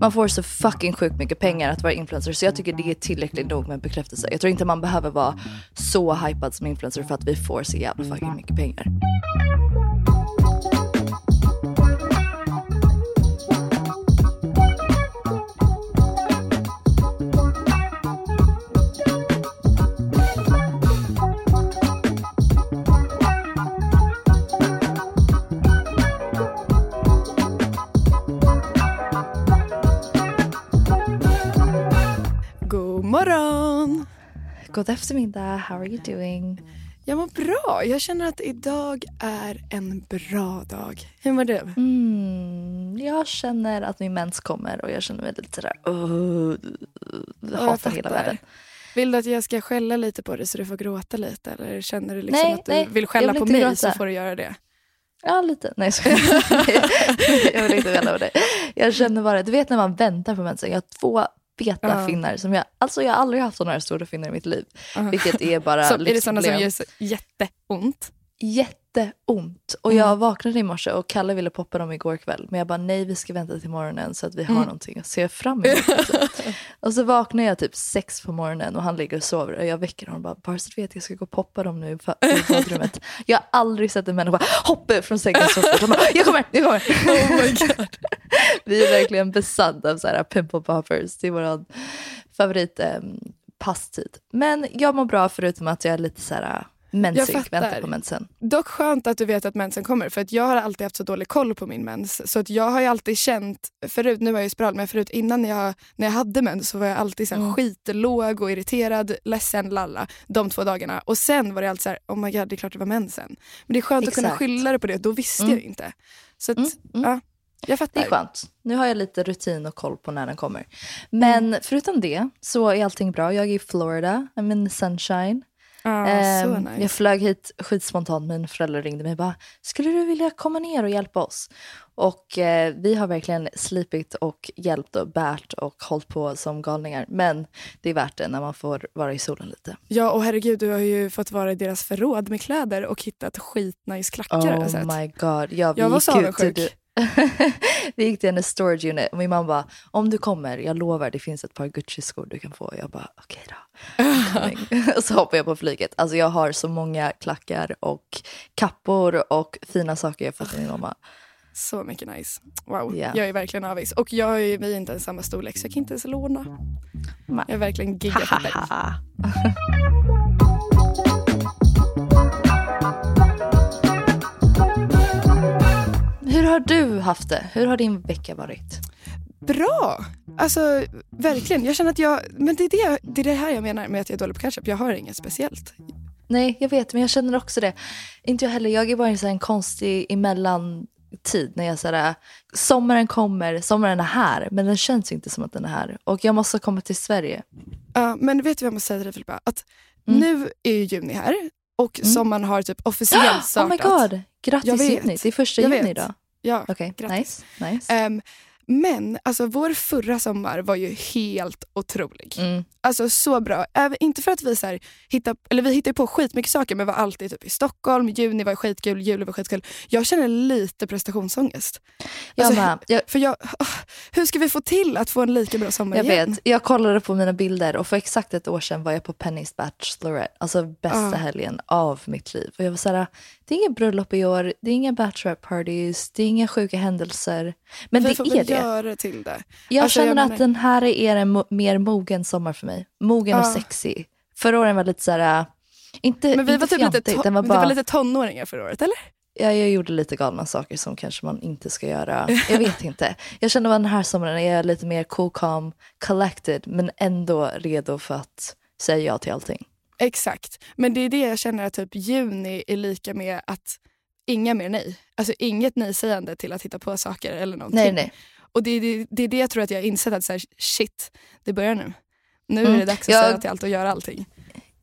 Man får så fucking sjukt mycket pengar att vara influencer så jag tycker det är tillräckligt nog med bekräftelse. Jag tror inte man behöver vara så hypad som influencer för att vi får så jävla fucking mycket pengar. God eftermiddag, how are you doing? Jag mår bra. Jag känner att idag är en bra dag. Hur mår du? Mm, jag känner att min mens kommer och jag känner mig lite sådär... Uh, hatar hela världen. Vill du att jag ska skälla lite på dig så du får gråta lite? Eller känner du liksom Nej, att du nej, vill skälla vill på mig gråta. så får du göra det? Ja, lite. Nej, så. jag vill inte skälla på dig. Jag känner bara, du vet när man väntar på mensen. Jag har två feta Ja. finnar. Som jag, alltså jag har aldrig haft sådana här stora finnar i mitt liv. Ja. Vilket är bara Så, är det sådana som gör jätteont? Jätteont. Och Mm. jag vaknade i morse och Kalle ville poppa dem igår kväll. Men jag bara nej vi ska vänta till morgonen så att vi har Mm. någonting att se fram emot. liksom. och så vaknar jag typ sex på morgonen och han ligger och sover. Och jag väcker honom och bara bara så du vet jag ska gå och poppa dem nu i badrummet. jag har aldrig sett en människa hoppa från sängen så fort. Bara, jag kommer, jag kommer. Oh my God. Vi är verkligen besatta av så här pimple poppers. Det är vår favorit eh, passtid. Men jag mår bra förutom att jag är lite så här fattar. väntar på mensen. Dock skönt att du vet att mensen kommer för att jag har alltid haft så dålig koll på min mens. Så att jag har ju alltid känt, förut, nu har jag ju spiral, men förut innan jag, när jag hade mens så var jag alltid så här Mm. skitlåg och irriterad, ledsen, lalla de två dagarna. Och sen var det alltid så här, oh my god det är klart det var mensen. Men det är skönt att kunna Exakt. skylla det på det, då visste Mm. jag inte. Så att, Mm, mm. ja, jag fattar. Det är skönt. Nu har jag lite rutin och koll på när den kommer. Men Mm. förutom det så är allting bra. Jag är i Florida, I'm in the sunshine. Ehm, så nice. Jag flög hit skitspontant, mina föräldrar ringde mig och bara “skulle du vilja komma ner och hjälpa oss?” Och eh, vi har verkligen slipit och hjälpt och bärt och hållit på som galningar. Men det är värt det när man får vara i solen lite. Ja och herregud du har ju fått vara i deras förråd med kläder och hittat skitnice klackar Oh my god. Ja, Jag var så avundsjuk. Vi gick till hennes storage unit och min mamma bara, om du kommer, jag lovar det finns ett par Gucci-skor du kan få. Jag bara, okej då. I'm coming." och så hoppar jag på flyget. Alltså jag har så många klackar och kappor och fina saker jag fått av min mamma. Så mycket nice. Wow, Ja. jag är verkligen avis. Och jag är vi är inte ens samma storlek så jag kan inte ens låna. Nej. Jag är verkligen gigafattig. Hur har du haft det? Hur har din vecka varit? Bra! Alltså verkligen. Jag känner att jag, men det är det, det är det här jag menar med att jag är dålig på ketchup. Jag har inget speciellt. Nej, jag vet, men jag känner också det. Inte jag heller. Jag är bara i så här en konstig emellan-tid när jag såhär, sommaren kommer, sommaren är här, men den känns inte som att den är här. Och jag måste komma till Sverige. Ja, men vet du vad jag måste säga till dig Filippa? Att Mm. nu är ju juni här och Mm. sommaren har typ officiellt Oh startat. my god! Grattis juni, det är första Jag juni vet. idag. Ja, Okej, Grattis. nice. nice. Ehm, men alltså vår förra sommar var ju helt otrolig. Mm. Alltså så bra. Även, inte för att vi så här, hittar, eller vi hittar på skitmycket saker men var alltid typ i Stockholm, juni var skitkul, juli var skitkul. Jag känner lite prestationsångest. Jag Alltså, med. Jag, För jag, åh, hur ska vi få till att få en lika bra sommar jag igen? vet. Jag kollade på mina bilder och för exakt ett år sedan var jag på Pennys Bachelorette. Alltså bästa Ah. helgen av mitt liv. Och jag var såhär, det är inga bröllop i år, det är inga bachelorette parties, det är inga sjuka händelser. Men vi det får är väl det. göra till det. Jag Alltså, jag känner menar- att den här är en mer mogen sommar för mig. Mogen och Ja. sexy. Förra året var lite så här, Inte, Men vi inte var typ lite, fjantigt, to- den var bara, var lite tonåringar förra året, eller? ja, jag gjorde lite galna saker som kanske man inte ska göra. Jag vet inte. Jag känner att den här sommaren är jag lite mer cool, calm, collected men ändå redo för att säga ja till allting. Exakt. Men det är det jag känner att typ juni är lika med att inga mer nej. Alltså inget nej-sägande till att hitta på saker eller någonting. Nej, nej. Och det är det, det, är det jag tror att jag har insett att så här, shit, det börjar nu. Nu är Mm. det dags att Jag- säga till allt och göra allting.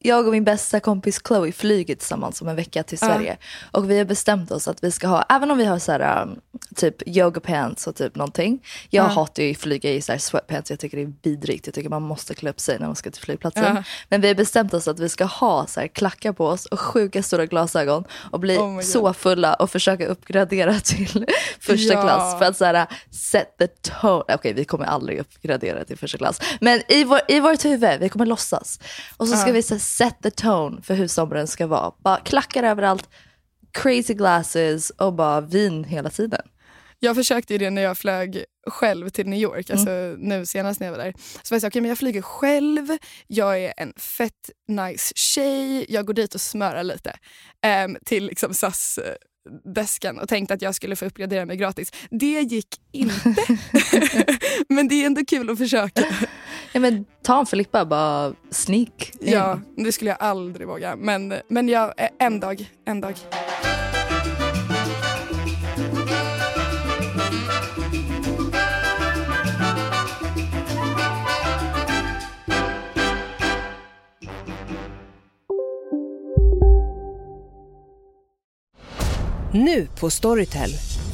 Jag och min bästa kompis Chloe flyger tillsammans om en vecka till. Sverige. Och vi har bestämt oss att vi ska ha, även om vi har så här, um, typ yoga pants och typ någonting. Jag Ja. hatar ju att flyga i så här sweatpants, jag tycker det är vidrigt. Jag tycker man måste klä upp sig när man ska till flygplatsen. Ja. Men vi har bestämt oss att vi ska ha så här klackar på oss och sjuka stora glasögon och bli Oh så fulla och försöka uppgradera till första Ja. klass. För att så här, set the tone. Okej, vi kommer aldrig uppgradera till första klass. Men i, vår, i vårt huvud, vi kommer låtsas. Och så ska vi så här, set the tone för hur sommaren ska vara. Bara klackar överallt, crazy glasses och bara vin hela tiden. Jag försökte ju det när jag flög själv till New York, alltså nu senast när jag var där. Så jag så, okay, men jag flyger själv, jag är en fett nice tjej, jag går dit och smörar lite ehm, till liksom SAS desken och tänkte att jag skulle få uppgradera mig gratis. Det gick inte. men det är ändå kul att försöka. Ja, men ta en Filippa, bara sneak. in. Ja, det skulle jag aldrig våga. Men, men jag, eh, en dag, en dag. Nu på Storytel.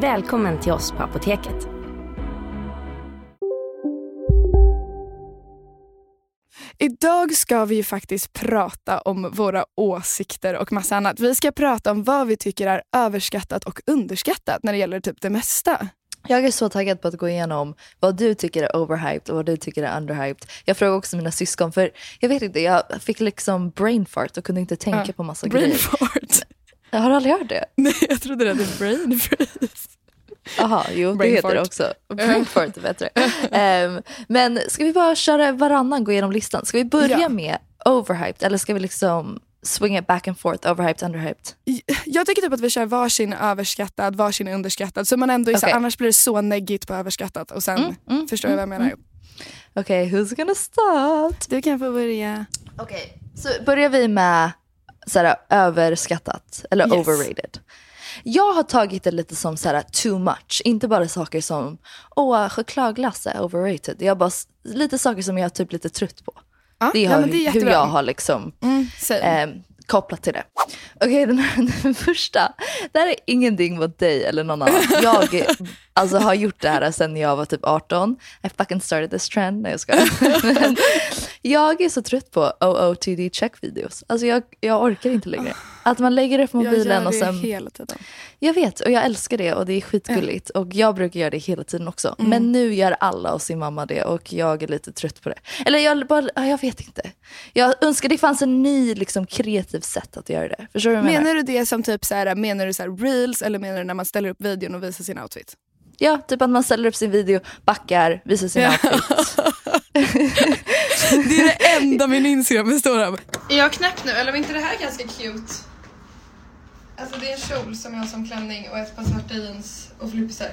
Välkommen till oss på Apoteket. Idag ska vi ju faktiskt prata om våra åsikter och massa annat. Vi ska prata om vad vi tycker är överskattat och underskattat när det gäller typ det mesta. Jag är så taggad på att gå igenom vad du tycker är overhyped och vad du tycker är underhyped. Jag frågar också mina syskon för jag vet inte, jag fick liksom brain fart och kunde inte tänka Ja, på massa Brain grejer. fart. Har du aldrig hört det? Nej, jag trodde det hade brain freeze. Jaha, jo Brain det heter det också. Brain fart är bättre. Ehm, men ska vi bara köra varannan, gå igenom listan? Ska vi börja Ja. med overhyped eller ska vi liksom swing it back and forth, overhyped, underhyped? Jag tycker typ att vi kör varsin överskattad, varsin underskattad. Så man ändå så, Okej. annars blir det så neggigt på överskattat. Och sen Mm, mm, förstår jag vad jag menar. Okej, who's gonna start? Du kan få börja. Okej, så börjar vi med såhär, överskattat eller Yes. overrated. Jag har tagit det lite som såhär, too much, inte bara saker som åh, chokladglass är overrated. Jag har bara lite saker som jag är typ lite trött på. Ja, Det är, ja, det är hur jag har liksom Mm, eh, kopplat till det. Okej, den, här- den första. Det här är ingenting mot dig eller någon annan. Jag alltså, har gjort det här sedan jag var typ 18. I fucking started this trend. Nej, jag skojar. Jag är så trött på OOTD check-videos. Alltså jag, jag orkar inte längre. Att man lägger upp jag gör mobilen det och sen... hela tiden. Jag vet och jag älskar det och det är skitgulligt. Och jag brukar göra det hela tiden också. Mm. Men nu gör alla och sin mamma det och jag är lite trött på det. Eller jag bara, ja, jag vet inte. Jag önskar det fanns en ny liksom, kreativ sätt att göra det. Förstår du vad jag menar? Menar du det som typ så här, menar du så här reels eller menar du när man ställer upp videon och visar sin outfit? Ja, typ att man ställer upp sin video, backar, visar sin Ja. outfit. Det är det enda min Instagram består av. Är jag knäpp nu eller var inte det här ganska cute? Alltså det är en kjol som jag har som klänning och ett par svarta jeans och flipsar.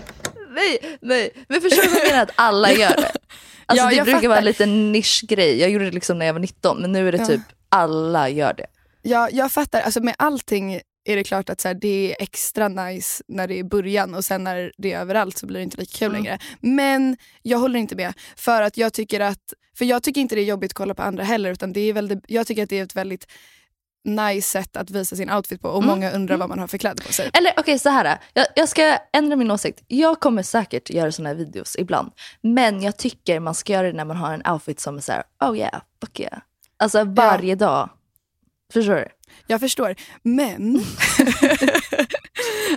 nej, nej. Men förstår du vad jag menar? Att alla gör det. Alltså Ja, det brukar fattar. vara en liten nischgrej. Jag gjorde det liksom när jag var 19 men nu är det Ja. typ alla gör det. Ja, jag fattar, alltså med allting är det klart att så här, det är extra nice när det är i början och sen när det är överallt så blir det inte lika kul Mm. längre. Men jag håller inte med. För att jag tycker att, för jag tycker inte det är jobbigt att kolla på andra heller utan det är väldigt, jag tycker att det är ett väldigt nice sätt att visa sin outfit på och Mm. många undrar vad man har för kläder på sig. Eller okej, så här. Jag, jag ska ändra min åsikt. Jag kommer säkert göra såna här videos ibland. Men jag tycker man ska göra det när man har en outfit som är så här, oh yeah, fuck yeah. Alltså varje dag. Förstår du? Jag förstår. Men,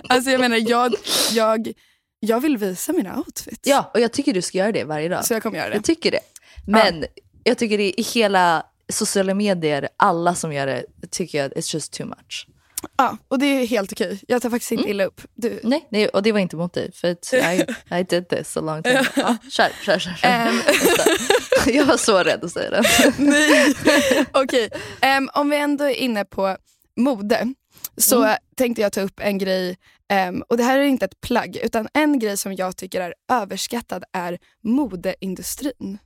alltså jag menar jag, jag, jag vill visa mina outfits. Ja, och jag tycker du ska göra det varje dag. Så jag kommer göra det. Jag tycker det. Men jag tycker det i hela sociala medier, alla som gör det, tycker jag it's just too much. Ja, och det är helt okej. Jag tar faktiskt inte illa upp. Du, Nej, nej och det var inte mot dig. För I, I did this a long time ago. Kör, kör, kör. kör. Nästa. jag var så rädd att säga det. Nej. Okej, Ehm, om vi ändå är inne på mode så tänkte jag ta upp en grej, ehm, och det här är inte ett plagg, utan en grej som jag tycker är överskattad är modeindustrin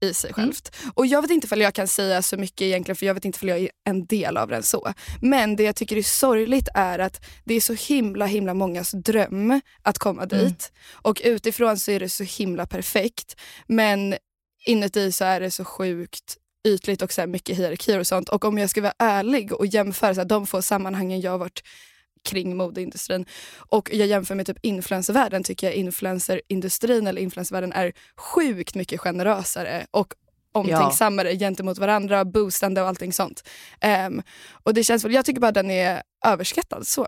i sig självt. Och jag vet inte om jag kan säga så mycket egentligen för jag vet inte om jag är en del av den så. Men det jag tycker är sorgligt är att det är så himla himla mångas dröm att komma dit. Och utifrån så är det så himla perfekt. Men inuti så är det så sjukt ytligt och så mycket hierarkier och sånt. Och om jag ska vara ärlig och jämföra så här, de få sammanhangen jag har varit kring modeindustrin och jag jämför med typ influencervärlden tycker jag influencerindustrin eller influencervärlden är sjukt mycket generösare och omtänksammare gentemot varandra, boostande och allting sånt. Ehm, och det känns väl, jag tycker bara den är överskattad så.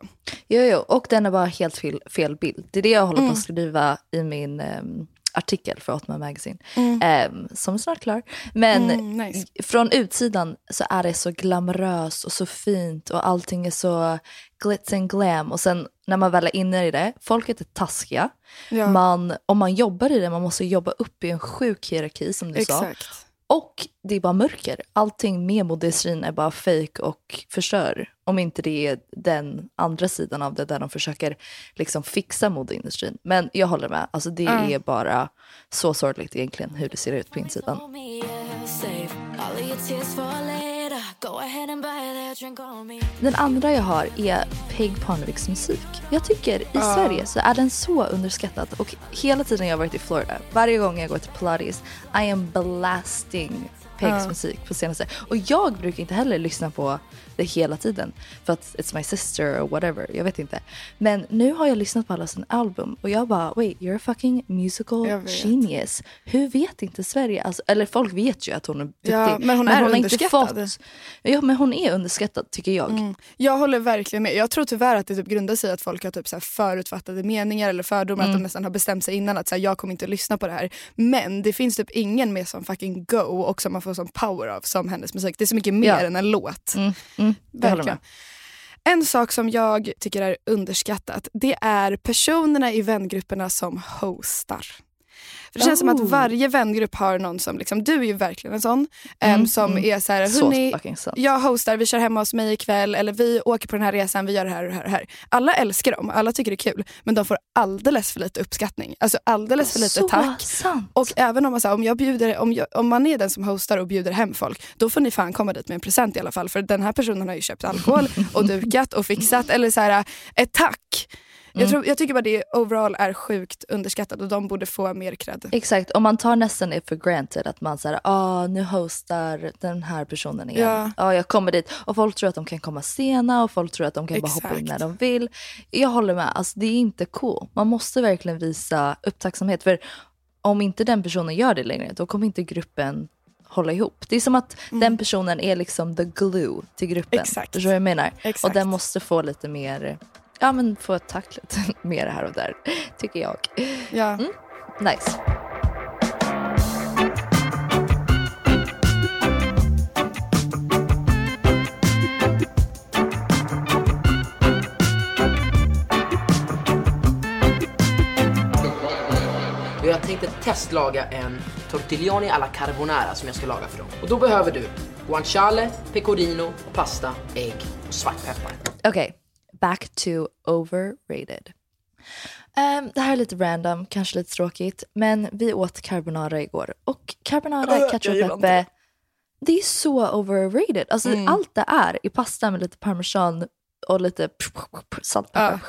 Jo, jo, och den är bara helt fel, fel bild. Det är det jag håller Mm. på att skriva i min ehm, artikel för Otman Magazine. Mm. Ehm, som är snart klar. Men Mm, nice. från utsidan så är det så glamoröst och så fint och allting är så glitz and glam. Och sen när man väl är inne i det, folket är taskiga. Ja, Man, om man jobbar i det, man måste jobba upp i en sjuk hierarki som du sa. Och det är bara mörker. Allting med modeindustrin är bara fake och förstör. Om inte det är den andra sidan av det där de försöker liksom fixa modeindustrin. Men jag håller med. Alltså det Ja. är bara så sorgligt egentligen hur det ser ut på insidan. Den andra jag har är Peg Parneviks musik. Jag tycker i Ja. Sverige så är den så underskattad och hela tiden jag har varit i Florida, varje gång jag går till Pilates, I am blasting Pegs Ja. musik på senaste. Och jag brukar inte heller lyssna på det hela tiden för att it's my sister or whatever, jag vet inte. Men nu har jag lyssnat på alla sina album och jag bara wait, you're a fucking musical genius. Hur vet inte Sverige, alltså, eller folk vet ju att hon är duktig. Ja, men hon är har inte underskattad. fått, ja men hon är underskattad tycker jag. Mm. Jag håller verkligen med. Jag tror tyvärr att det typ grundar sig i att folk har typ så här förutfattade meningar eller fördomar. Att de nästan har bestämt sig innan att så här, jag kommer inte att lyssna på det här. Men det finns typ ingen mer som fucking go och som man får som power av som hennes musik. Det är så mycket mer Ja. än en låt. Mm, mm, Verkligen. En sak som jag tycker är underskattat det är personerna i vängrupperna som hostar. För det känns som att Oh. varje vängrupp har någon som, liksom, du är ju verkligen en sån, em, Mm, som mm. är så här, hörni, jag hostar, vi kör hemma hos mig ikväll eller vi åker på den här resan, vi gör det här och det här. Och det här. Alla älskar dem, alla tycker det är kul men de får alldeles för lite uppskattning. Alltså alldeles för lite så tack. sant. Och även om man, så här, om, jag bjuder, om, jag, om man är den som hostar och bjuder hem folk, då får ni fan komma dit med en present i alla fall. För den här personen har ju köpt alkohol och dukat och fixat. Eller så här, ett tack. Mm. Jag, tror, jag tycker bara det overall är sjukt underskattat och de borde få mer cred. Exakt, och man tar nästan det för granted att man säger ah nu hostar den här personen igen. Ja. Ja. jag kommer dit. Och folk tror att de kan komma sena och folk tror att de kan bara hoppa in när Exakt. de vill. Jag håller med, alltså, det är inte cool. Man måste verkligen visa upptacksamhet. För om inte den personen gör det längre, då kommer inte gruppen hålla ihop. Det är som att den personen är liksom the glue till gruppen. Mm. Exakt. Förstår du vad jag menar? Exakt. Och den måste få lite mer, ja men få ett tack lite mer här och där. Tycker jag. Ja. Mm. Nice. Jag tänkte testlaga en tortiglioni alla carbonara som jag ska laga för dem. Och då behöver du guanciale, pecorino, pasta, ägg och svartpeppar. Okej, back to overrated. Ehm, det här är lite random, kanske lite tråkigt, men vi åt carbonara igår. Och carbonara, Äh, jag ketchup, gillar inte peppe, det är så overrated. Alltså allt det är i pasta med lite parmesan, och lite saltpeppar,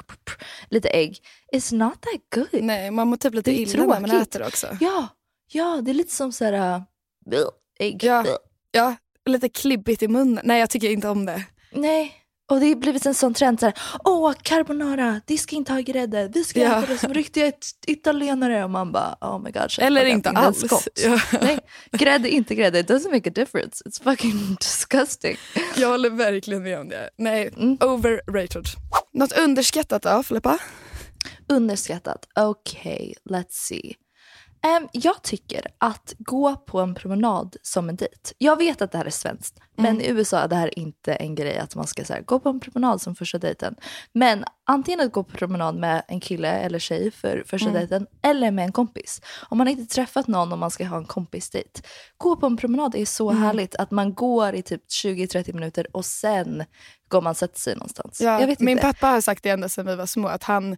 lite ägg. It's not that good. Nej, man mår typ lite illa när man äter också. Ja, ja, det är lite som så här, uh, ägg. Ja. Ja, lite klibbigt i munnen. Nej, jag tycker inte om det. Nej, och det har blivit en sån trend. Så här, Åh, carbonara, det ska inte ha grädde. Vi ska Ja. äta det som riktiga it- italienare. Och man bara, oh my god. Eller inte alls. Ja. Nej, grädde, inte grädde. It doesn't make a difference. It's fucking disgusting. Jag håller verkligen med om det. Nej, Mm. overrated. Något underskattat då, Filippa? Underskattat. Okej, let's see. Em, jag tycker att gå på en promenad som en dejt. Jag vet att det här är svenskt, men i USA är det här inte en grej att man ska så här, gå på en promenad som första dejten. Men antingen att gå på promenad med en kille eller tjej för första dejten, eller med en kompis. Om man inte träffat någon och man ska ha en kompisdejt. Gå på en promenad är så härligt att man går i typ 20-30 minuter och sen går man och sätter sig någonstans. Ja, min pappa har sagt det ända sedan vi var små, att han,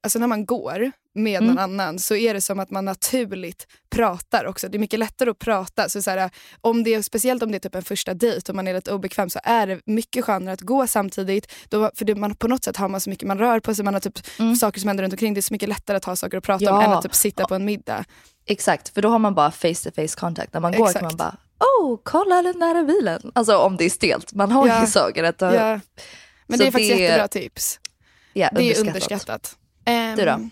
alltså när man går med Mm. någon annan så är det som att man naturligt pratar också. Det är mycket lättare att prata. Så så här, om det speciellt om det är typ en första dejt och man är lite obekväm så är det mycket skönare att gå samtidigt. Då, för det, man, på något sätt har man så mycket man rör på sig, man har typ saker som händer runt omkring. Det är så mycket lättare att ha saker att prata om Mm. Ja. än att typ sitta på en middag. Exakt, för då har man bara face to face contact. När man går kan Exakt. man bara, oh, kolla den där bilen. Alltså om det är stelt. Man har Ja. ju saker att ta Ja. Men det är faktiskt det- jättebra tips. Ja, Det är underskattat. Ehm, Du då?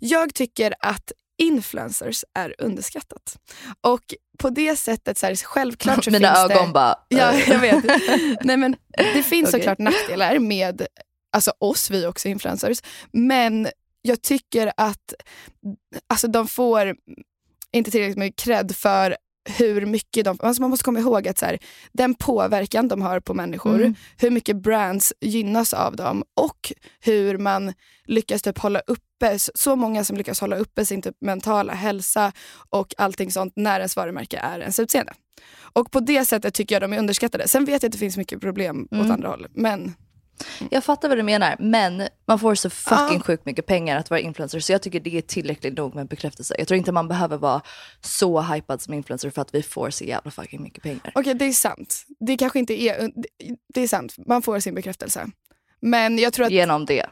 Jag tycker att influencers är underskattat. Och på det sättet, så här, självklart så Mina finns ögon det... bara... Ja, eh. jag vet. Nej, men det finns Okej. såklart nackdelar med alltså oss, vi är också influencers. Men jag tycker att alltså, de får inte tillräckligt mycket cred för hur mycket de... Alltså man måste komma ihåg att så här, den påverkan de har på människor, Mm. hur mycket brands gynnas av dem och hur man lyckas typ hålla uppe, så många som lyckas hålla uppe sin typ mentala hälsa och allting sånt när ens varumärke är ens utseende. Och på det sättet tycker jag de är underskattade. Sen vet jag att det finns mycket problem åt Mm. andra håll. Men Jag fattar vad du menar, men man får så fucking Ja. sjukt mycket pengar att vara influencer. Så jag tycker det är tillräckligt nog med bekräftelse. Jag tror inte man behöver vara så hypad som influencer för att vi får så jävla fucking mycket pengar. okej, det är sant. Det kanske inte är... Det är sant, man får sin bekräftelse. Men jag tror att Genom det.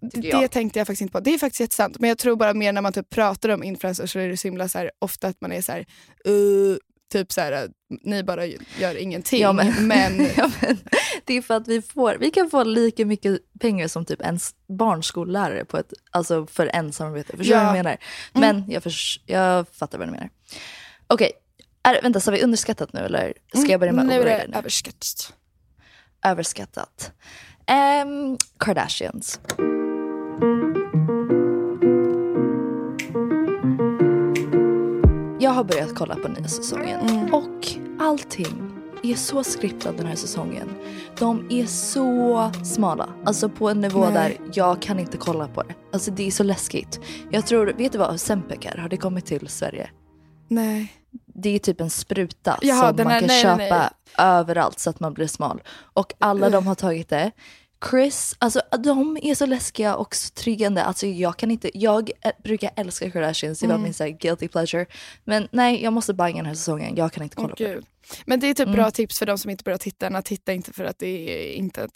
Det tänkte jag faktiskt inte på. Det är faktiskt jättesant. Men jag tror bara mer när man typ pratar om influencers så är det så himla så här, ofta att man är så här, uh, typ så här, ni bara gör ingenting. Ja, men- men Ja, men det är för att vi, får, vi kan få lika mycket pengar som typ en barnskollärare på ett, alltså för ensamarbete. Förstår du Ja. vad jag menar? Men jag, förs- jag fattar vad du menar. Okej, är, vänta, så har vi underskattat nu eller ska jag börja med nu är det överskattat. Överskattat. Ehm, Kardashians. Har börjat kolla på nya säsongen och allting är så skriptat den här säsongen. De är så smala. Alltså på en nivå Nej. där jag kan inte kolla på det. Alltså det är så läskigt. Jag tror, vet du vad Ozempic är? Har det kommit till Sverige? Nej. Det är typ en spruta Jaha, som man här- kan nej, nej, köpa nej. överallt så att man blir smal. Och alla de har tagit det. Chris, alltså de är så läskiga och så tryggande. Alltså jag kan inte, jag brukar älska Kardashians, det var Mm. min så guilty pleasure. Men nej, jag måste banga den här säsongen, jag kan inte kolla Åh, på det. gud. Men det är typ Mm. bra tips för de som inte börjar titta att titta inte för att det är inte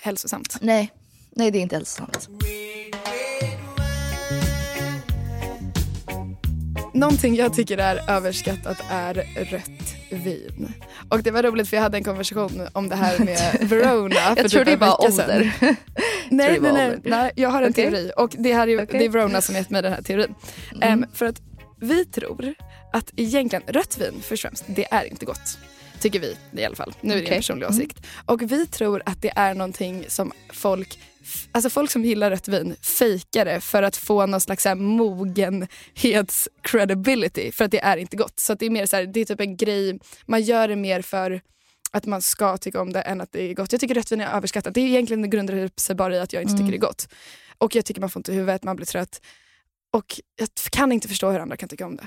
hälsosamt. Nej, nej det är inte hälsosamt. Någonting jag tycker är överskattat är rött vin. Och det var roligt för jag hade en konversation om det här med Verona för Jag tror typ det en var ålder. Nej, det nej, nej, nej, jag har en Okej. teori och det, här är, Okej. det är Verona som gett mig den här teorin. Mm. Em, för att vi tror att egentligen rött vin först och främst, det är inte gott. Tycker vi i alla fall. Nu är det Okej. en personlig Mm. åsikt. Och vi tror att det är någonting som folk Alltså folk som gillar rött vin fejkar det för att få någon slags så här mogenhets credibility för att det är inte gott. Så det är mer så här, det är typ en grej, man gör det mer för att man ska tycka om det än att det är gott. Jag tycker rött vin är överskattat. Det är egentligen grundar sig bara i att jag inte Mm. tycker det är gott. Och jag tycker man får ont i huvudet, man blir trött. Och jag kan inte förstå hur andra kan tycka om det.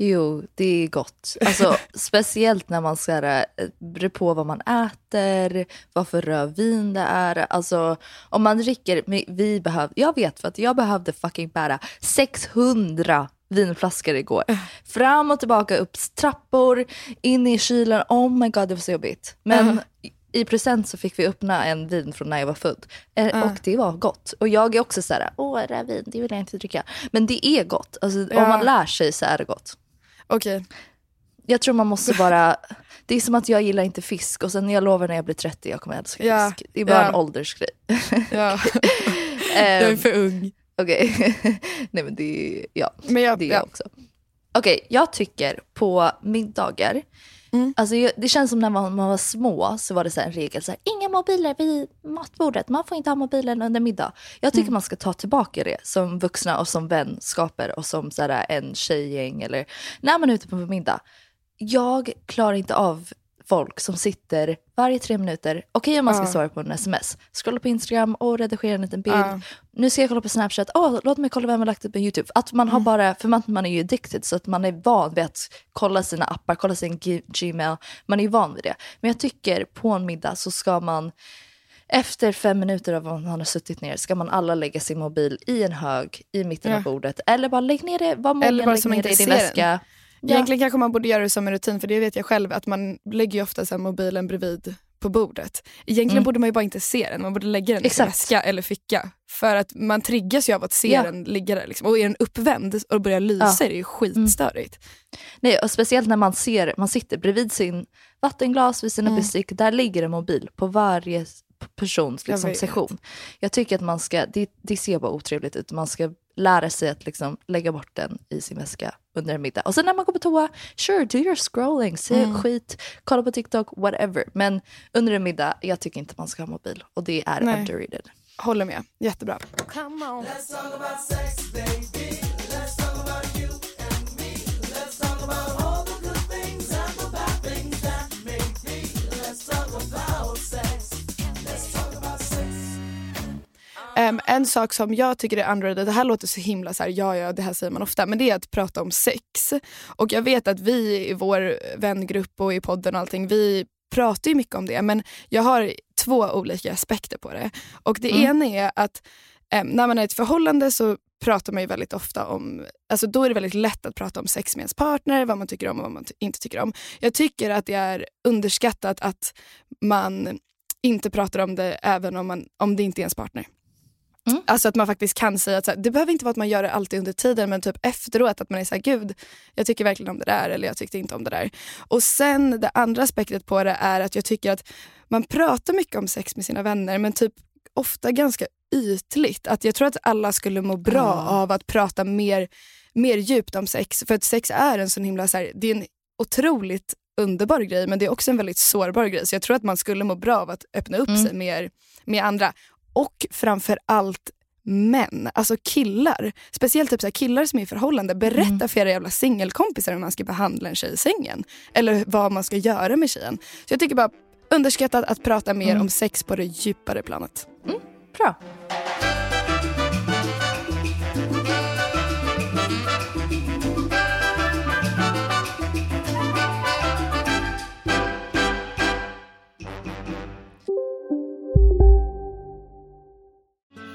Jo, det är gott. Alltså, speciellt när man ska eh, beror på vad man äter, vad för rödvin det är. Alltså, om man dricker, vi behöv, jag vet för att jag behövde fucking bära 600 vinflaskor igår. Fram och tillbaka upp trappor, in i kylen. Oh my god, det var så jobbigt. Men i present så fick vi öppna en vin från när jag var född. Eh, Ja. Och det var gott. Och jag är också så här, åh det här vin, det vill jag inte dricka. Men det är gott. Alltså, Ja. Om man lär sig så är det gott. Okej. Jag tror man måste bara, det är som att jag gillar inte fisk och sen jag lovar när jag blir 30 jag kommer älska Ja. fisk. Det är bara Ja. en åldersgrej. Ja. Ehm, jag är för ung. Okej, nej men det är, ja, Men jag, det är ja. jag också. Okej, jag tycker på middagar, Mm. alltså det känns som när man, man var små så var det så en regel, så här, inga mobiler vid matbordet, man får inte ha mobilen under middag. Jag tycker Mm. man ska ta tillbaka det som vuxna och som vänskaper och som så här, en tjejgäng eller när man är ute på middag. Jag klarar inte av folk som sitter varje tre minuter, okej om man ska Ja. svara på en sms, scrolla på Instagram och redigera en liten bild. Ja. Nu ska jag kolla på Snapchat, Åh, låt mig kolla vem har lagt upp på YouTube. Att man Mm. har bara, för man, man är ju addicted så att man är van vid att kolla sina appar, kolla sin Gmail. Man är ju van vid det. Men jag tycker på en middag så ska man efter fem minuter av att man har suttit ner ska man alla lägga sin mobil i en hög i mitten Ja. av bordet. Eller bara lägg ner det, var mogen, Eller bara lägg ner det i din ser den. Ja. Egentligen kanske man borde göra det som en rutin för det vet jag själv att man lägger ju ofta så mobilen bredvid på bordet. Egentligen Mm. borde man ju bara inte se den, man borde lägga den i Exakt. väska eller ficka. För att man triggas ju av att se Ja. den ligga där. Liksom. Och är den uppvänd och börjar lysa Ja. är det ju skitstörigt. Nej, och speciellt när man ser, man sitter bredvid sin vattenglas, vid sina Mm. bestick, där ligger en mobil på varje persons Jag liksom, vet. session. Jag tycker att man ska, det, det ser bara otrevligt ut, man ska lära sig att liksom lägga bort den i sin väska under en middag. Och sen när man går på toa, sure, do your scrolling, se Mm. skit, kolla på TikTok, whatever. Men under en middag, jag tycker inte man ska ha mobil och det är Nej. underrated. Håller med, jättebra. Em, en sak som jag tycker är underrated, det här låter så himla så här, ja ja det här säger man ofta, men det är att prata om sex. Och jag vet att vi i vår vängrupp och i podden och allting, vi pratar ju mycket om det men jag har två olika aspekter på det. Och det Mm. ena är att em, när man är i ett förhållande så pratar man ju väldigt ofta om, alltså då är det väldigt lätt att prata om sex med ens partner, vad man tycker om och vad man inte tycker om. Jag tycker att det är underskattat att man inte pratar om det även om, man, om det inte är ens partner. Mm. Alltså att man faktiskt kan säga att här, det behöver inte vara att man gör det alltid under tiden men typ efteråt att man är så här, gud jag tycker verkligen om det där eller jag tyckte inte om det där. Och sen det andra aspektet på det är att jag tycker att man pratar mycket om sex med sina vänner men typ ofta ganska ytligt. Att jag tror att alla skulle må bra Ja. av att prata mer, mer djupt om sex. För att sex är en sån himla, så här, det är en otroligt underbar grej men det är också en väldigt sårbar grej. Så jag tror att man skulle må bra av att öppna upp Mm. sig mer med andra. Och framför allt män, alltså killar. Speciellt typ så killar som är i förhållande. Berätta Mm. för era jävla singelkompisar hur man ska behandla en tjej i sängen. Eller vad man ska göra med tjejen. Så jag tycker bara underskattat att prata mer Mm. om sex på det djupare planet. Bra.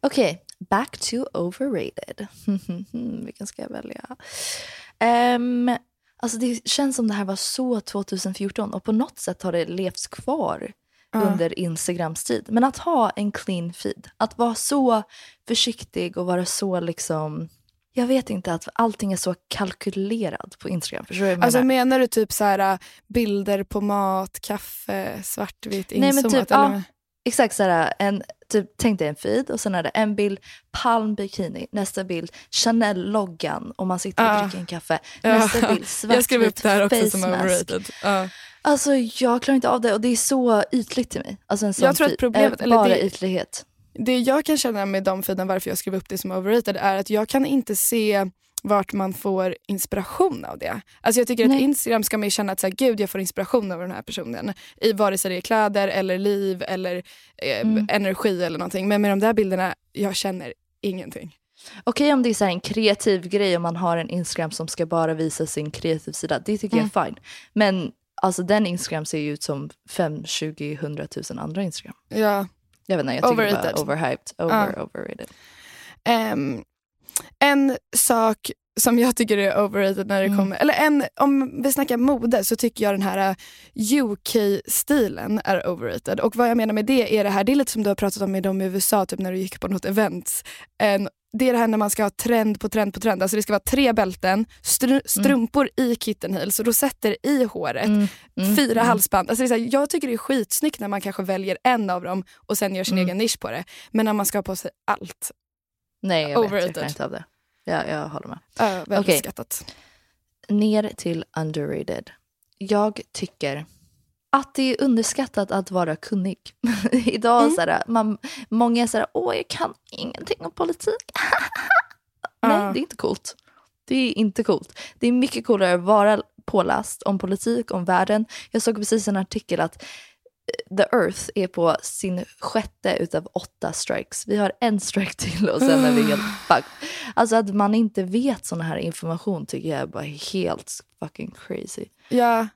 Okej, back to overrated. Vilken ska jag välja? Um, alltså det känns som det här var så 2014 och på något sätt har det levts kvar Ja. under Instagrams tid. Men att ha en clean feed, att vara så försiktig och vara så liksom... Jag vet inte, att allting är så kalkylerat på Instagram. Förstår du vad jag Alltså menar? menar du typ så här bilder på mat, kaffe, svartvitt, Nej, men inzoomat? typ, ja. Exakt såhär, en, typ, tänk dig en feed och sen är det en bild palm bikini, nästa bild Chanel-loggan och man sitter och Ja. dricker en kaffe. Nästa bild Jag skrev upp svartvit det här också face som mask. Ja. Alltså jag klarar inte av det och det är så ytligt till mig. Alltså en sån Jag tror att feed. problemet- eller bara det- ytlighet. Det jag kan känna med de feeden, varför jag skrev upp det som overrated, är att jag kan inte se vart man får inspiration av det. Alltså jag tycker att Nej. Instagram ska man känna att så här, gud jag får inspiration av den här personen. I vare sig det är kläder eller liv eller eh, Mm. energi eller någonting. Men med de där bilderna, jag känner ingenting. Okej om det är så här en kreativ grej om man har en Instagram som ska bara visa sin kreativ sida. Det tycker Mm. jag är fine. Men alltså den Instagram ser ju ut som 5, 20, 100 000 andra Instagram. Ja. Jag vet inte, jag tycker Overrated. bara overhyped. Over, overrated. Ehm, en sak som jag tycker är overrated när det Mm. kommer, eller en, om vi snackar mode så tycker jag den här uh, UK-stilen är overrated. Och vad jag menar med det är det här, det är lite som du har pratat om med dem i USA typ när du gick på något event. En, det är det här när man ska ha trend på trend på trend. Alltså det ska vara tre bälten, str- strumpor i kitten heels, rosetter i håret, Mm, mm, fyra mm. halsband. Alltså det är så här, jag tycker det är skitsnyggt när man kanske väljer en av dem och sen gör sin Mm. egen nisch på det. Men när man ska ha på sig allt. Nej jag vet, jag Overrated. klarar inte av det. Ja, jag håller med. Uh, väldigt Okej. skattat. Ner till underrated. Jag tycker att det är underskattat att vara kunnig. Idag Mm. så här, man, många är så här, åh jag kan ingenting om politik. Nej, Ja. det är inte coolt. Det är inte coolt. Det är mycket coolare att vara påläst om politik, om världen. Jag såg precis en artikel att The Earth är på sin sjätte utav åtta strikes. Vi har en strike till och sen är vi helt fucked. Alltså att man inte vet sån här information tycker jag är bara helt fucking crazy. Ja.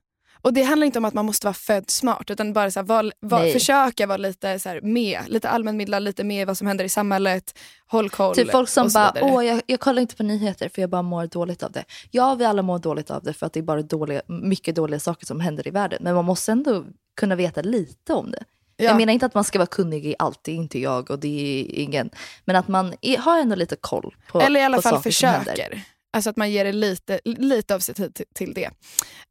Och det handlar inte om att man måste vara född smart utan bara så här, var, var, försöka vara lite så här, med, lite allmänmedlad, lite med vad som händer i samhället, håll koll. Typ folk som bara, åh jag, jag kollar inte på nyheter för jag bara mår dåligt av det. Ja, vi alla mår dåligt av det för att det är bara dåliga, mycket dåliga saker som händer i världen. Men man måste ändå kunna veta lite om det. Ja. Jag menar inte att man ska vara kunnig i allt, det är inte jag och det är ingen. Men att man är, har ändå lite koll på Eller i alla på fall försöker. Alltså att man ger det lite, lite av sig tid till, det.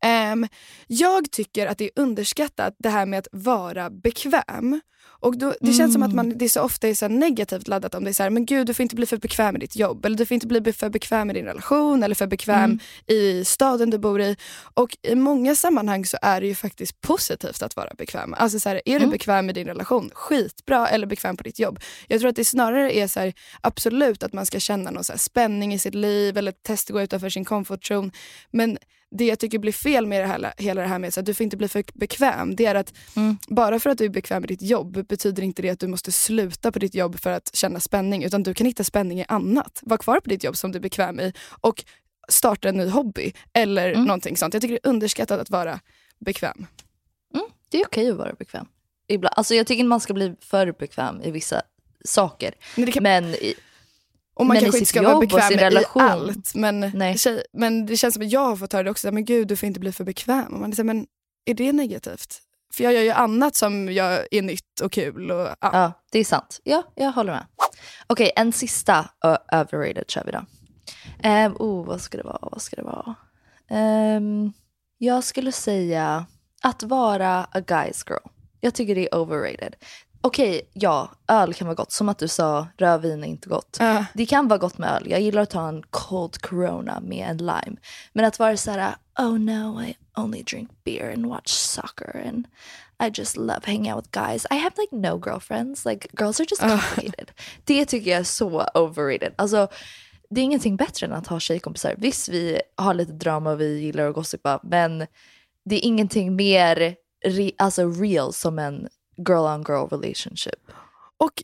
Ehm, jag tycker att det är underskattat det här med att vara bekväm. Och då, det känns som att man, det så ofta är så negativt laddat om det är så här, men gud du får inte bli för bekväm med ditt jobb eller du får inte bli för bekväm med din relation eller för bekväm i staden du bor i. Och i många sammanhang så är det ju faktiskt positivt att vara bekväm. Alltså så här, är du bekväm med din relation, skitbra, eller bekväm på ditt jobb. Jag tror att det snarare är så här, absolut att man ska känna någon så spänning i sitt liv eller testa att gå utanför sin comfort zone. Men det jag tycker blir fel med det här, hela det här med att du får inte bli för bekväm, det är att bara för att du är bekväm med ditt jobb betyder inte det att du måste sluta på ditt jobb för att känna spänning. Utan du kan hitta spänning i annat. Var kvar på ditt jobb som du är bekväm i och starta en ny hobby eller någonting sånt. Jag tycker det är underskattat att vara bekväm. Det är okej att vara bekväm. Ibland. Alltså jag tycker inte man ska bli för bekväm i vissa saker. Men, kan, Men i, och man men kanske inte ska vara bekväm i relation. allt. Men, tjej, men det känns som att jag har fått höra det också. Men gud, du får inte bli för bekväm. Och man är så här, men är det negativt? För jag gör ju annat som jag är nytt och kul. Och, ja. Ja, det är sant. Ja, jag håller med. Okej, en sista overrated kör vi då. Um, oh, vad ska det vara? Vad ska det vara? Ehm, jag skulle säga att vara a guy's girl. Jag tycker det är overrated. Okej, ja, öl kan vara gott. Som att du sa, rödvin är inte gott. Ja. Det kan vara gott med öl. Jag gillar att ta en cold corona med en lime. Men att vara så här, oh no, I only drink beer and watch soccer and I just love hanging out with guys. I have like no girlfriends. Like girls are just complicated. det tycker jag är så overrated. Alltså, det är ingenting bättre än att ha tjejkompisar. Visst, vi har lite drama och vi gillar att gossipa, men det är ingenting mer re, alltså real som en girl on girl relationship. Och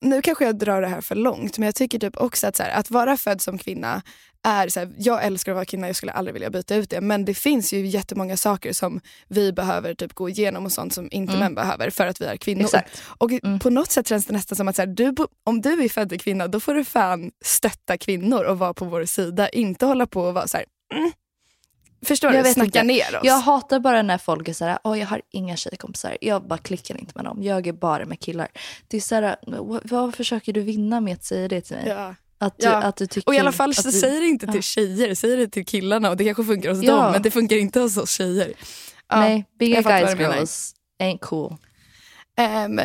nu kanske jag drar det här för långt, men jag tycker typ också att så här, att vara född som kvinna är så här, jag älskar att vara kvinna, jag skulle aldrig vilja byta ut det. Men det finns ju jättemånga saker som vi behöver typ gå igenom och sånt som inte män behöver för att vi är kvinnor. Exakt. Och på något sätt känns det nästan som att så här, du, om du är född kvinna, då får du fan stötta kvinnor och vara på vår sida. Inte hålla på och vara så här, mm. Förstår Jag du? Snacka inte. ner oss. Jag hatar bara när folk är såhär, åh jag har inga tjejkompisar. Jag bara klickar inte med dem. Jag är bara med killar. Det är såhär, vad, försöker du vinna med att säga det till mig? Ja. Att, du, Ja. att du tycker Och i alla fall så du- säger det inte till Ja. tjejer, säger det till killarna och det kanske funkar hos Ja. dem men det funkar inte hos oss tjejer. Ja, Nej, fattar guys girls ain't cool. Ehm,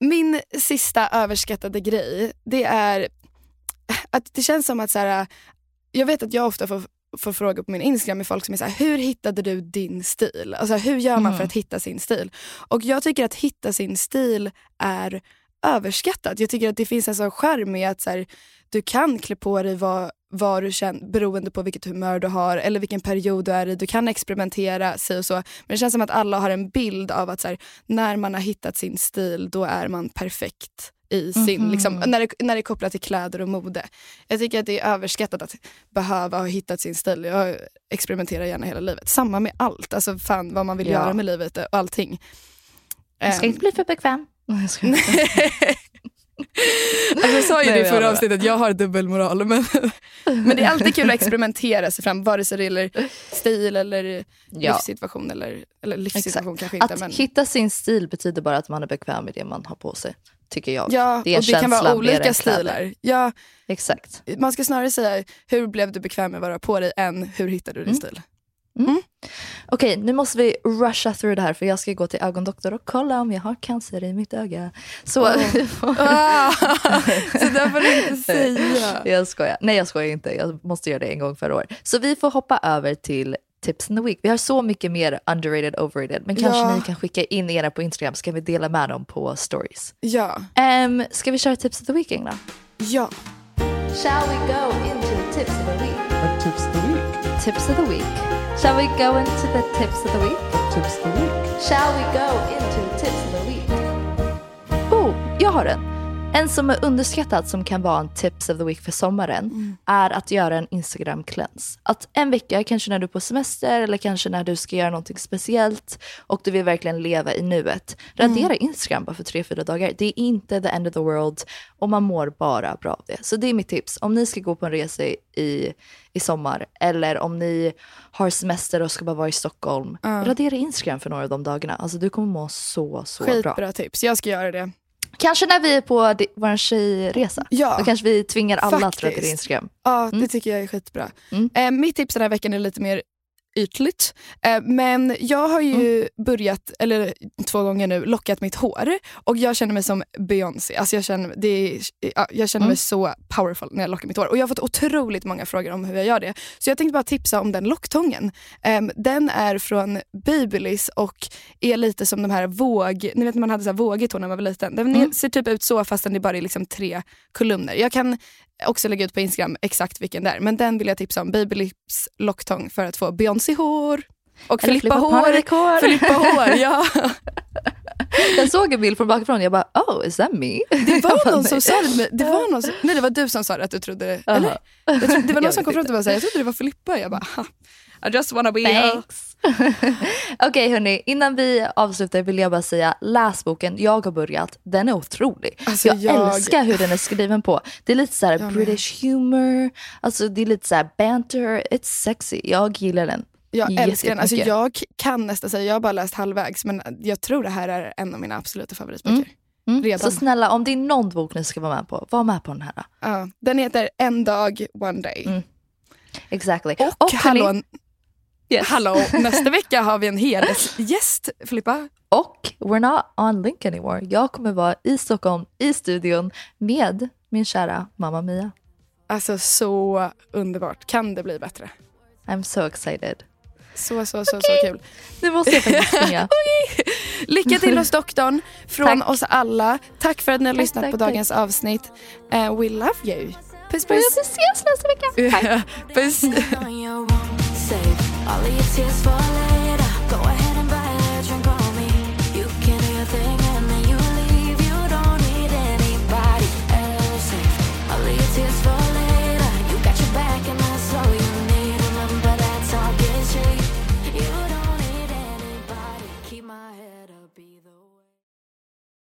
min sista överskattade grej, det är att det känns som att så här, jag vet att jag ofta får, får frågor på min Instagram med folk som är så här, hur hittade du din stil? Alltså hur gör man Mm. för att hitta sin stil? Och jag tycker att hitta sin stil är överskattat. Jag tycker att det finns en sån charm i att så här, du kan klä på dig vad, vad du känner beroende på vilket humör du har eller vilken period du är i. Du kan experimentera, sig och så. Men det känns som att alla har en bild av att så här, när man har hittat sin stil då är man perfekt i sin, Mhm. liksom, när, det, när det är kopplat till kläder och mode. Jag tycker att det är överskattat att behöva ha hittat sin stil. Jag experimenterar gärna hela livet. Samma med allt, alltså fan vad man vill Ja. göra med livet och allting. Jag ska Ehm, inte bli för bekväm. Skojar. Alltså, jag sa ju Nej, det i förra avsnittet, jag har dubbelmoral. Men, men det är alltid kul att experimentera sig fram, vare sig det gäller stil eller Ja. livssituation. Eller, eller livssituation kanske inte. Att men, hitta sin stil betyder bara att man är bekväm med det man har på sig. Tycker jag. ja, det är och det kan vara olika stilar. Ja, Exakt. man ska snarare säga hur blev du bekväm med du har på dig än hur hittade du din Mm. stil. Okej, nu måste vi rusha through det här för jag ska gå till ögondoktor och kolla om jag har cancer i mitt öga. Så... Ah, så där får du inte säga. jag skojar. Nej, jag skojar inte. Jag måste göra det en gång per år. Så vi får hoppa över till tips in the week. Vi har så mycket mer underrated, overrated. Men kanske Ja. ni kan skicka in era på Instagram så kan vi dela med dem på stories. Ja, Um, ska vi köra tips of the week, Engla? ja. Shall we go into tips of the week? What tips the week? Tips of the week. Shall we go into the tips of the week? What tips the week? Shall we go into tips of the week? Oh, jag har en. En som är underskattad som kan vara en tips of the week för sommaren är att göra en Instagram cleanse. Att en vecka, kanske när du är på semester eller kanske när du ska göra någonting speciellt och du vill verkligen leva i nuet. Radera Instagram bara för tre, fyra dagar. Det är inte the end of the world och man mår bara bra av det. Så det är mitt tips. Om ni ska gå på en resa i, i sommar eller om ni har semester och ska bara vara i Stockholm. Radera Instagram för några av de dagarna. Alltså du kommer må så, så bra. Skitbra tips, jag ska göra det. Kanske när vi är på vår tjejresa. Ja. Då kanske vi tvingar alla att Faktiskt. radera Instagram. Ja, Mm. det tycker jag är skitbra. Mm. Eh, mitt tips den här veckan är lite mer ytligt. Eh, men jag har ju Mm. börjat, eller två gånger nu, lockat mitt hår. Och jag känner mig som Beyoncé. Alltså jag känner, det är, ja, jag känner mig Mm. så powerful när jag lockar mitt hår. Och jag har fått otroligt många frågor om hur jag gör det. Så jag tänkte bara tipsa om den locktången. Eh, den är från Babyliss och är lite som de här våg... Ni vet när man hade så vågigt hår när man var liten. Den Mm. ser typ ut så fast den är bara är liksom tre kolumner. Jag kan också lägga ut på Instagram exakt vilken det är. Men den vill jag tipsa om. Babylips locktång för att få Beyoncé-hår. Och Eller Filippa Filippa-hår. Parvik-hår. Filippa-hår, ja. Jag såg en bild från bakifrån jag bara oh is that me? Det var någon som sa det. Det var, någon som, nej, det var du som sa det, att du trodde det. Jaha. Eller? Tror, det var någon som kom fram till mig och sa jag trodde det var Filippa. Jag bara, "Ha, I just wanna be. Thanks. Okej hörni, innan vi avslutar vill jag bara säga läs boken. Jag har börjat. Den är otrolig. Alltså, jag, jag- älskar hur den är skriven på. Det är lite så här. British humor, alltså det är lite så här banter, it's sexy. Jag gillar den. Jag älskar den. Alltså, jag kan nästan säga, jag har bara läst halvvägs, men jag tror det här är en av mina absoluta favoritböcker. Mm. redan. Så snälla, om det är någon bok ni ska vara med på, var med på den här. Ja, den heter En dag, one day. Mm. Exactly. Och, hörni- hallå, Yes. hallå, nästa vecka har vi en hedersgäst, Filippa. Och we're not on link anymore. Jag kommer vara i Stockholm, i studion med min kära mamma Mia. Alltså så underbart. Kan det bli bättre? I'm so excited. Så, så, så, så kul. Nu måste jag faktiskt springa. Lycka till hos doktorn från Tack. oss alla. Tack för att ni har Tack, lyssnat tack, på dagens avsnitt. Uh, we love you. Puss Vi puss. ses nästa vecka. Tack. Puss. All of your tears later.